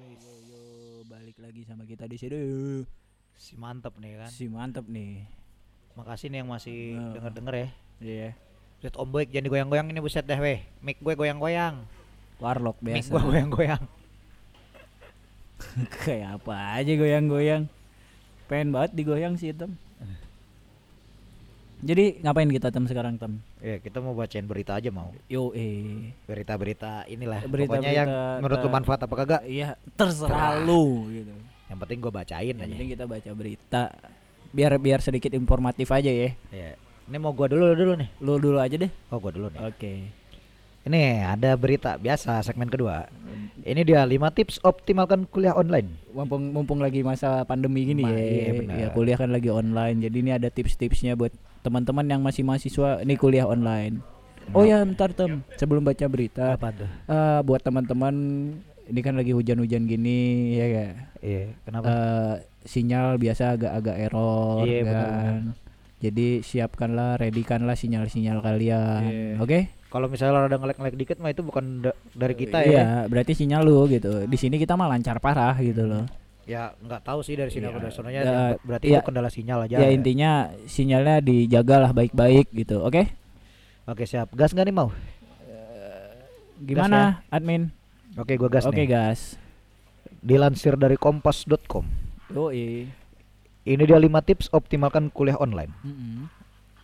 Yo yo balik lagi sama kita di sini. Si mantep nih kan. Si mantep nih. Makasih nih yang masih Nah. denger-denger ya. Iya. Lihat Om Boy jangan digoyang-goyang ini buset deh weh. Mic gue goyang-goyang. Warlock Mic biasa. gue goyang-goyang. Kayak apa aja goyang-goyang. Pengen banget digoyang sih tem. Jadi ngapain kita tem sekarang tem? Ya kita mau bacain berita aja mau. Yo eh. Berita-berita inilah. Berita- Pokoknya yang berita menurut lu manfaat apa kagak. Iya terserah lu gitu. Yang penting gue bacain Yang aja. penting kita baca berita. Biar biar sedikit informatif aja ya. Ya. Ini mau gua dulu dulu nih. Lu dulu aja deh. Oh gua dulu nih. Oke. Ini ada berita biasa segmen kedua. Ini dia 5 tips optimalkan kuliah online. Mumpung mumpung lagi masa pandemi gini Ma- ya. iya, benar. Ya kuliah kan lagi online. Jadi ini ada tips-tipsnya buat teman-teman yang masih mahasiswa ini kuliah online. Oh ya, ntar tem sebelum baca berita, Apa tuh? eh, buat teman-teman ini kan lagi hujan-hujan gini ya ya. Iya, kenapa? Eh, sinyal biasa agak-agak error Iya, kan. Jadi siapkanlah, readykanlah sinyal-sinyal kalian. Iya. Oke? Kalau misalnya ada ngelek-ngelek dikit mah itu bukan da- dari kita Iya, ya. berarti sinyal lu gitu. Di sini kita mah lancar parah gitu loh. Ya nggak tahu sih dari sini dari sononya Ya, yang- berarti iya. itu kendala sinyal aja. Ya intinya sinyalnya dijagalah baik-baik gitu. Oke? Oke siap. Gas nggak nih mau? Gimana admin? Oke gua gas Oke nih. gas. Dilansir dari kompas.com. Yoi. Ini dia 5 tips optimalkan kuliah online. Mm-mm.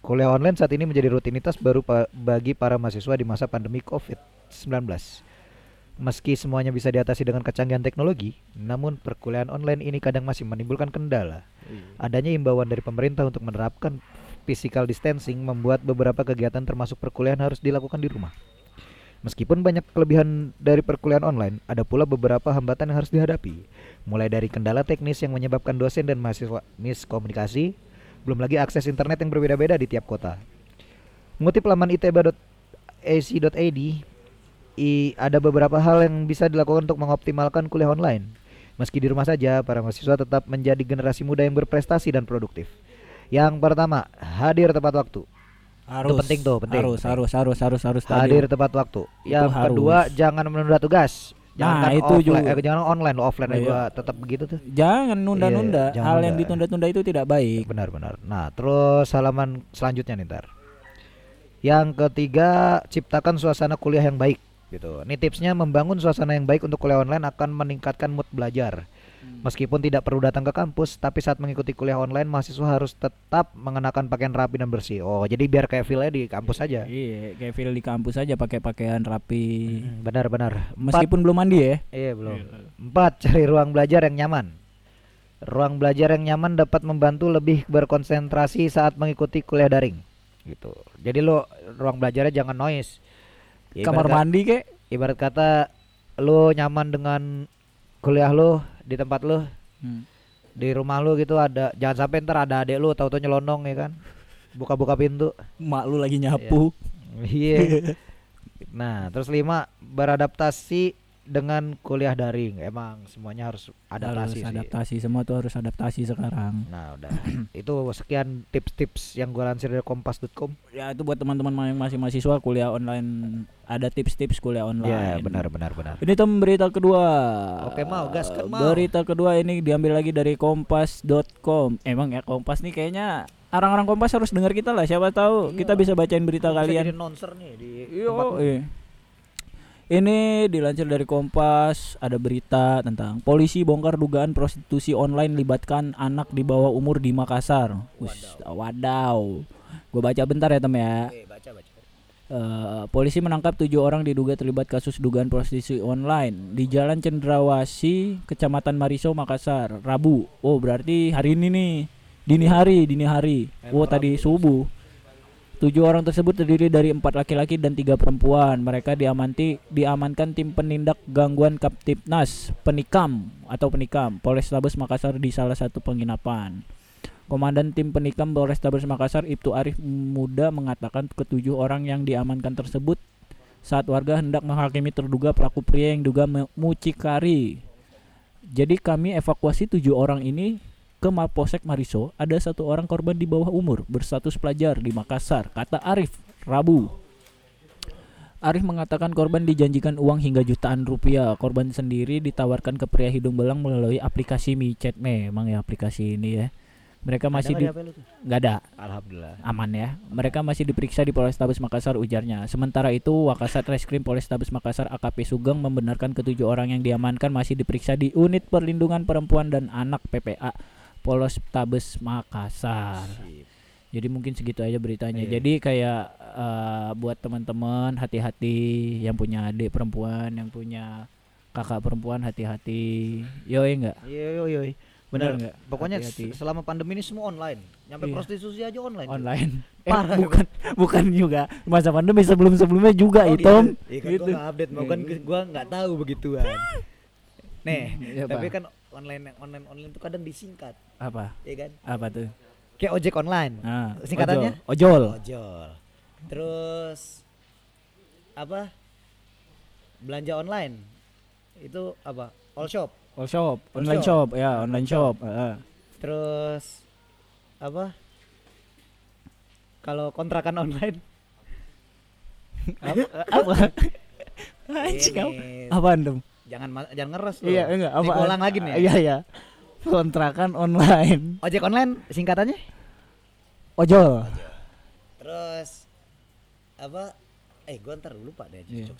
Kuliah online saat ini menjadi rutinitas baru pa- bagi para mahasiswa di masa pandemi COVID-19. Meski semuanya bisa diatasi dengan kecanggihan teknologi, namun perkuliahan online ini kadang masih menimbulkan kendala. Adanya imbauan dari pemerintah untuk menerapkan physical distancing membuat beberapa kegiatan termasuk perkuliahan harus dilakukan di rumah. Meskipun banyak kelebihan dari perkuliahan online, ada pula beberapa hambatan yang harus dihadapi. Mulai dari kendala teknis yang menyebabkan dosen dan mahasiswa miskomunikasi, belum lagi akses internet yang berbeda-beda di tiap kota. Mengutip laman itb.ac.id, i- ada beberapa hal yang bisa dilakukan untuk mengoptimalkan kuliah online. Meski di rumah saja, para mahasiswa tetap menjadi generasi muda yang berprestasi dan produktif. Yang pertama, hadir tepat waktu. Harus penting tuh, penting, Harus penting. harus harus harus harus tadi. Hadir tepat waktu. Itu Yang harus. kedua, jangan menunda tugas. Jangan Nah, itu offline, juga. eh, jangan online lo offline Iya. juga tetap begitu tuh. Jangan nunda-nunda. Iya, jangan Hal yang nunda. ditunda-tunda itu tidak baik. Benar-benar. Nah, terus halaman selanjutnya nih ntar. Yang ketiga, ciptakan suasana kuliah yang baik. Gitu. Ini tipsnya membangun suasana yang baik untuk kuliah online akan meningkatkan mood belajar. Meskipun tidak perlu datang ke kampus, tapi saat mengikuti kuliah online, mahasiswa harus tetap mengenakan pakaian rapi dan bersih. Oh, jadi biar kayak feel di kampus aja. Iya, kayak feel di kampus aja pakai pakaian rapi. Hmm, Benar-benar. Empat, Meskipun belum mandi ya. iya belum. Empat, cari ruang belajar yang nyaman. Ruang belajar yang nyaman dapat membantu lebih berkonsentrasi saat mengikuti kuliah daring. Gitu. Jadi lo ruang belajarnya jangan noise. Ya, Kamar ibarat, mandi kek. ibarat kata lo nyaman dengan kuliah lo di tempat lo Hmm. di rumah lu gitu ada jangan sampai ntar ada adek lu tahu-tahu nyelonong ya kan buka-buka pintu Mak lu lagi nyapu. iya nah terus lima beradaptasi dengan kuliah daring emang semuanya harus adaptasi harus sih. adaptasi semua tuh harus adaptasi sekarang. nah udah itu sekian tips-tips yang gue lansir dari kompas.com Ya itu buat teman-teman yang masih mahasiswa kuliah online ada tips-tips kuliah online. ya benar benar benar Ini tem berita kedua. Oke, mau, gaskan, mau. Berita kedua ini diambil lagi dari kompas.com. Emang ya Kompas nih kayaknya orang-orang Kompas harus dengar kita lah. Siapa tahu kita bisa bacain berita Bisa kalian. jadi nonser nih di Yo, lu. eh. Ini dilansir dari Kompas, ada berita tentang polisi bongkar dugaan prostitusi online libatkan anak di bawah umur di Makassar. Wis, wadaw. Gue baca bentar ya tem ya. Oke, baca baca Eh, polisi menangkap tujuh orang diduga terlibat kasus dugaan prostitusi online di Jalan Cendrawasi, Kecamatan Mariso, Makassar, Rabu. Oh, berarti hari ini nih, dini hari, dini hari. Oh, tadi subuh. Tujuh orang tersebut terdiri dari empat laki-laki dan tiga perempuan. Mereka diamanti, diamankan tim penindak gangguan Kaptipnas Penikam atau Penikam Polrestabes Makassar di salah satu penginapan. Komandan tim penikam Polrestabes Makassar Ibtu Arif Muda mengatakan ketujuh orang yang diamankan tersebut saat warga hendak menghakimi terduga pelaku pria yang duga mucikari. Jadi kami evakuasi tujuh orang ini ke Mapolsek Mariso. Ada satu orang korban di bawah umur berstatus pelajar di Makassar, kata Arif Rabu. Arif mengatakan korban dijanjikan uang hingga jutaan rupiah. Korban sendiri ditawarkan ke pria hidung belang melalui aplikasi micet. Memang ya aplikasi ini ya. Mereka masih Ada nggak di nggak ada Alhamdulillah. aman ya. Mereka masih diperiksa di Polrestabes Makassar ujarnya. Sementara itu, Wakasat Reskrim Polrestabes Makassar AKP Sugeng membenarkan ketujuh orang yang diamankan masih diperiksa di Unit Perlindungan Perempuan dan Anak PPA Polrestabes Makassar. Sip. Jadi mungkin segitu aja beritanya. Iya. Jadi kayak eh, buat teman-teman hati-hati yang punya adik perempuan, yang punya kakak perempuan hati-hati. Yo enggak? Iya, yo yo. Benar Benar nggak? Pokoknya Hati-hati. s- selama pandemi ini semua online. Nyampe Iya. prostitusi aja online. Online. Eh, Parah, bukan bukan juga masa pandemi sebelum-sebelumnya juga Oh, itu. Iya kan Gitu. gua update, mau kan Iya. gua nggak tahu begituan. Nih, Iya, tapi kan online online online itu kadang disingkat, apa? ya kan? Apa tuh? Kayak ojek online. Nah, Singkatannya? ojol. Ojol. Ojol. Terus apa? Belanja online. Itu apa? All shop. All shop, All online shop. shop, ya, online shop. shop. heeh. Terus apa? Kalau kontrakan online apa? apa? Anjing, apa? Apaan dong? Jangan jangan ngeres loh. Iya, enggak, apa? ulang lagi nih. Iya, iya. Kontrakan online. Ojek online singkatannya? Ojol. Terus apa? Eh, gua ntar lupa deh. Iya.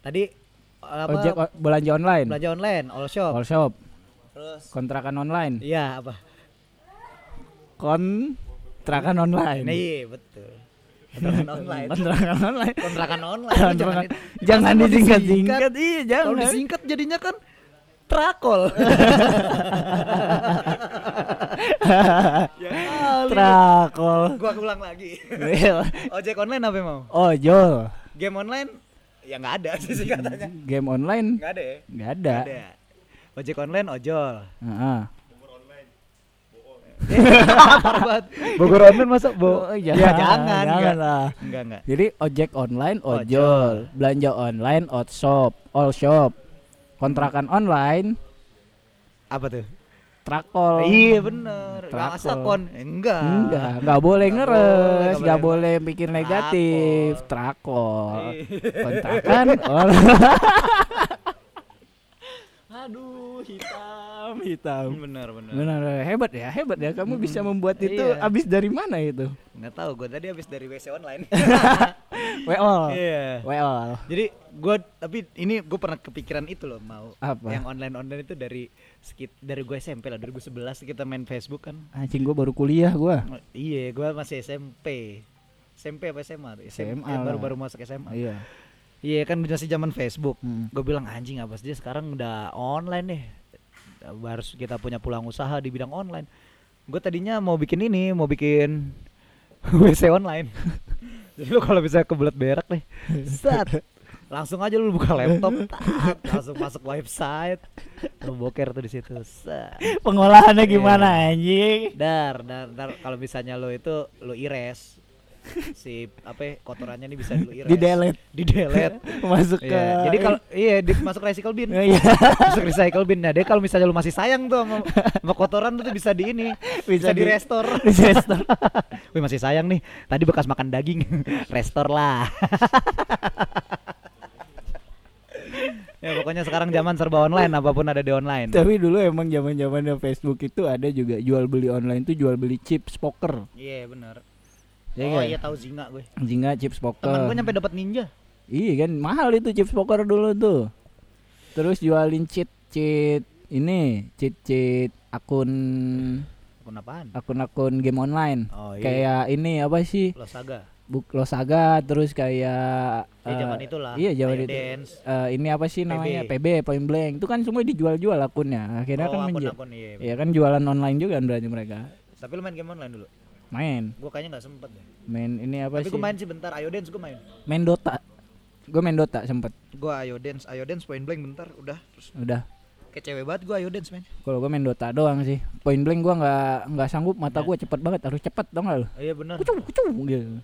Tadi apa? Ojek belanja online. belanja online, all shop. All shop, Terus kontrakan online. iya apa? Kontrakan online. Nih, betul. Kontrakan online. Kontrakan online. Kontrakan online. Kontrakan- jangan Jangan Masa mau disingkat-singkat. Iya, Kalau jangan. disingkat jadinya kan trakol. ya. Trakol. Gua ulang lagi. Ojek online apa mau? Ojol. Game online ya nggak ada sih singkatannya. Game online Nggak ada ya? nggak ada. Ada. Ojek online ojol. Heeh. Parah banget. Bogor online masa bo? Oh, ya jangan, jangan. jangan Enggak. lah. Enggak enggak. Jadi ojek online Ojol. ojol, belanja online out shop, all shop, kontrakan online Apa tuh? trakol. Iya bener. Trakol. Nggak asapon. Enggak. Enggak, enggak boleh ngeres, boleh, enggak nggak boleh pikir negatif, trakol. Iya. Kontrakan on- Aduh, hitam. hitam. Bener bener. Benar, hebat ya, hebat ya. Kamu bisa membuat itu Iya. habis dari mana itu? Nggak tahu, gue tadi habis dari WC online. Weol. Iya. Weol. Jadi gue tapi ini gue pernah kepikiran itu loh mau Apa? yang online online itu dari sekit dari gue SMP lah 2011 kita main Facebook kan. Anjing gua baru kuliah gua. Oh, iya, gue masih SMP. SMP apa SMA? SMA ya, lah. baru baru masuk SMA. Iya. Iya kan masih zaman Facebook. Hmm. Gue bilang anjing apa sih dia sekarang udah online nih. Harus kita punya pulang usaha di bidang online. Gue tadinya mau bikin ini, mau bikin WC online. Jadi lu kalau bisa kebelet berak nih, set, langsung aja lu buka laptop, tat, langsung masuk website, lu boker tuh di situ, set. Pengolahannya gimana anjing? Dar, dar, dar kalau misalnya lu itu lu ires si apa ya, kotorannya nih bisa ires. Di delete, Di delete. masuk ke Iya, Jadi kalau iya di, masuk recycle bin. Iya. masuk recycle bin. Nah, dia kalau misalnya lu masih sayang tuh sama, sama kotoran tuh bisa di ini, bisa, di, restore. di restore. Wih, masih sayang nih. Tadi bekas makan daging. restore lah. ya pokoknya sekarang zaman serba online, apa pun ada di online. Tapi dulu emang zaman zamannya Facebook itu ada juga jual beli online tuh jual beli chips poker. Iya, benar. Iya oh nggak? iya tahu Zinga gue. Nggak chips poker. Temen gue nyampe dapat ninja. Iya kan mahal itu chips poker dulu tuh. Terus jualin cheat cheat ini cheat cheat akun Akun apaan? akun-akun game online. Oh iya. Kayak ini apa sih? Losaga. Buk Losaga terus kayak Ya eh, zaman itulah. Iya zaman Ayo itu. Dance. Eh, ini apa sih namanya? PB. PB Point Blank. Itu kan semua dijual-jual akunnya. Akhirnya oh, kan menjual. akun-akun iya. Iya kan jualan online juga kan berarti mereka. Tapi lu main game online dulu. Main. Gue kayaknya nggak sempet deh. Main ini apa Tapi sih? gue main sih bentar. Ayo Dance gue main. Main Dota. Gue main Dota sempet. Gue Ayo Dance, Ayo Dance Point Blank bentar. Udah. Terus Udah. kayak cewek banget gue Ayo Dance main. Kalau gue main Dota doang sih. Point blank gua nggak nggak sanggup mata Ya. gua cepet banget harus cepet dong lu. Oh, iya benar. Kucung kucung gitu.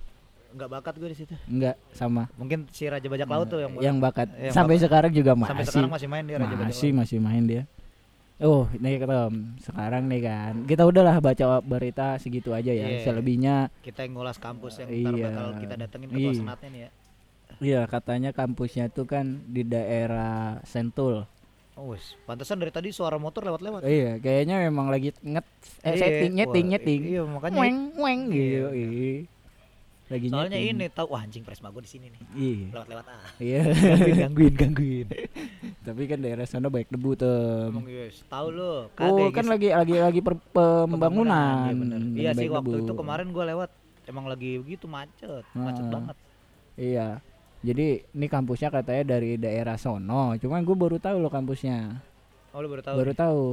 Nggak bakat gue di situ. Enggak sama. Mungkin si Raja Bajak Laut tuh yang yang bakat. yang sampai bakat. sekarang juga masih. sampai sekarang masih main dia Raja Bajak masih Laut. masih main dia. Oh, ini ketemu. Sekarang nih kan. Kita udahlah baca berita segitu aja ya. Iya. Selebihnya Kita yang ngulas kampus yang Iya. ntar bakal kita datengin ke Iya. senatnya nih ya. Iya, katanya kampusnya tuh kan di daerah Sentul. Oh. Pantesan dari tadi suara motor lewat-lewat. Iya, kayaknya memang lagi nget eh, Iya, setting nyeting nyeting. Iya, makanya Weng weng Iya. gitu. Iya. Lagi soalnya nyeting. ini tahu wah anjing Presma gua di sini nih. Iya. Lewat-lewat ah. Iya. gangguin, gangguin, gangguin. Tapi kan daerah sana banyak debu tuh. Emang yes, tahu lu. Oh, kan lagi lagi lagi per- pembangunan. Iya, bener. Dan Iya sih waktu debu. itu kemarin gua lewat emang lagi begitu macet, macet Ah. banget. Iya. Jadi ini kampusnya katanya dari daerah sono. Cuman gue baru tahu loh kampusnya. Oh, lu baru tahu. baru nih? tahu.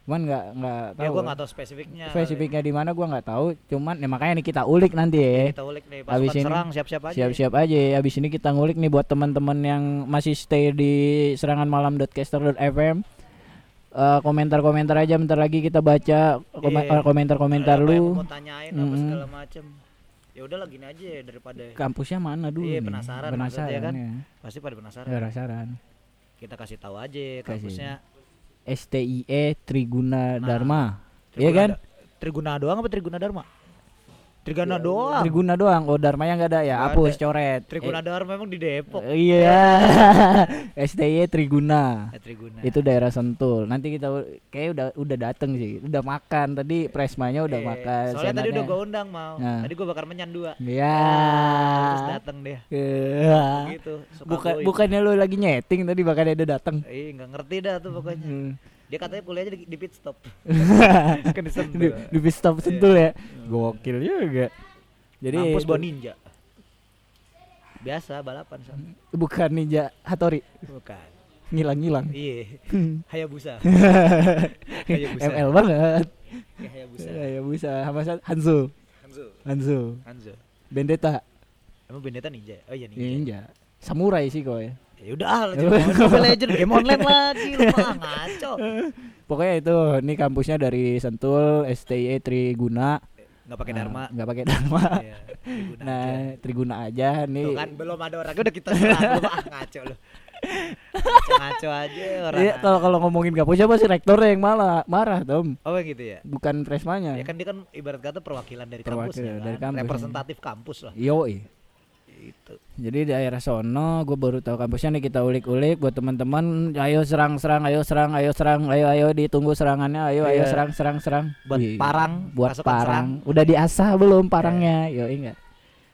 Cuman nggak nggak tahu. Ya gua nggak tahu spesifiknya. spesifiknya di mana gua nggak tahu. Cuman ya makanya nih kita ulik nanti ya. Kita ulik nih Habis pasukan ini serang siap-siap aja. Siap-siap aja. Habis ini kita ngulik nih buat teman-teman yang masih stay di seranganmalam.caster.fm. Eh, komentar-komentar aja bentar lagi kita baca koma- Iya. eh, komentar-komentar apa lu. Mau tanyain apa Mm-mm. segala macem. Ya udah gini aja ya daripada Kampusnya mana dulu Iya, penasaran Penasaran maksudnya kan. ya. pasti pada penasaran. Penasaran. Kita kasih tahu aja Kasih. STIE Triguna Nah, Dharma. Iya kan? Triguna doang apa Triguna Dharma? Triguna doang. Triguna doang. Oh Dharma yang enggak ada ya. Nggak Hapus ada. coret. Triguna Dharma memang di Depok. Eh, iya. STIE Triguna. Eh, Triguna. Itu daerah Sentul. Nanti kita kayak udah udah dateng sih. Udah makan tadi presmanya udah Eh, makan. Soalnya tadi udah gua undang mau. Nah. Tadi gua bakar menyan dua. Iya. Terus datang dia. Iya. Gitu. Bukan bukannya lu lagi nyeting tadi makanya dia datang. Eh, nggak ngerti dah tuh pokoknya. Hmm. Dia katanya kuliahnya di, di pit stop. kan di di, pit stop Sentul ya. Gokil juga. Jadi Kampus itu- bawa ninja. Biasa balapan son. bukan ninja Hattori, Bukan. ngilang-ngilang. Iya. Hayabusa. Hayabusa. ML banget. Ya, Hayabusa. Ya bisa sama sa- Hanzo. Hanzo. Hanzo. Hanzo. Bendeta. Emang Bendeta ninja? Oh iya ninja. Ninja. Samurai sih kok ya. Ya udah ah. Mobile Legend game online lagi lu mah ngaco. Pokoknya itu ini kampusnya dari Sentul, STI Triguna. Enggak pakai Nah, Dharma. nggak pakai Dharma. Iya, Triguna Nah, aja. Triguna aja nih. Tuh kan belum ada orangnya udah kita serang lu ah ngaco lu. Ngaco-ngaco aja orang. Iya, kalau kalau ngomongin kampusnya pasti rektornya yang malah marah, Tom. Oh gitu ya. Bukan presmanya. Ya kan dia kan ibarat kata perwakilan dari Perwakilan kampus ya dari kan? kampus, Representatif kampus lah. Yoi. Itu. Jadi daerah sono gue baru tahu kampusnya nih kita ulik-ulik buat teman-teman ayo serang-serang ayo serang ayo serang ayo ayo ditunggu serangannya ayo ayo Iya. serang serang serang Buat Wih, parang, buat pasukan serang. parang udah diasah belum parangnya yo enggak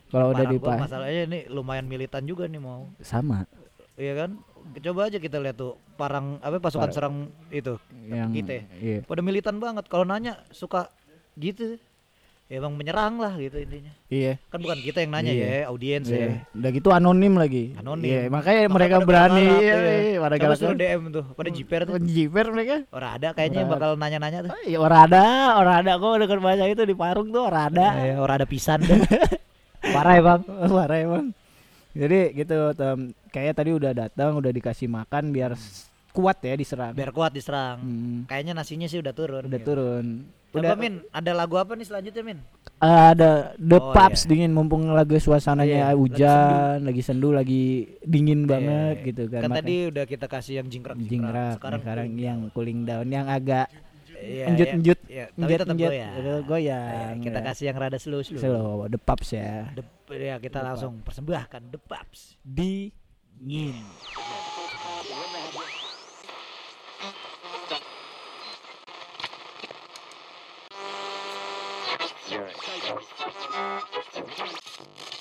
kalau udah Parang dipa masalahnya ini lumayan militan juga nih mau. sama Iya kan? Coba aja kita lihat tuh parang apa pasukan Parang. serang itu. yang kita ya. iya Pada militan banget. Kalau nanya suka gitu. Ya emang menyerang lah gitu intinya. iya Kan bukan kita yang nanya Iya. ya, audiens Iya. ya. udah gitu anonim lagi Anonim. Iya, makanya Makanya mereka pada berani galak, iya, iya. iya, pada galak suruh DM tuh, pada jiper tuh. jiper mereka Orang ada kayaknya Orang bakal nanya-nanya tuh. Oh, iya, orang ada orang ada kok denger bahasa itu di Parung tuh orang ada Ya, orang ada pisan. Parah ya, Bang. Parah emang. Jadi gitu Tom. Kayak tadi udah datang, udah dikasih makan biar kuat ya diserang. Biar kuat diserang. Hmm, Kayaknya nasinya sih udah turun. udah gitu. turun. Udah Min, ada lagu apa nih selanjutnya Min? eh, ada The Oh, Pups iya. dingin mumpung lagi suasananya Iya, hujan, lagi sendu, lagi dingin banget Iya. gitu kan. Kan tadi udah kita kasih yang jingkrak jingkrak sekarang, sekarang yang cooling down yang agak Iya, enjut-enjut, iya, iya. Tapi enjut tetap enjut goyang. goyang. Iya, kita ya. kasih yang rada slow slow. Slow, The Pups ya. The, ya kita The langsung persembahkan The Pups. Dingin. Thank you.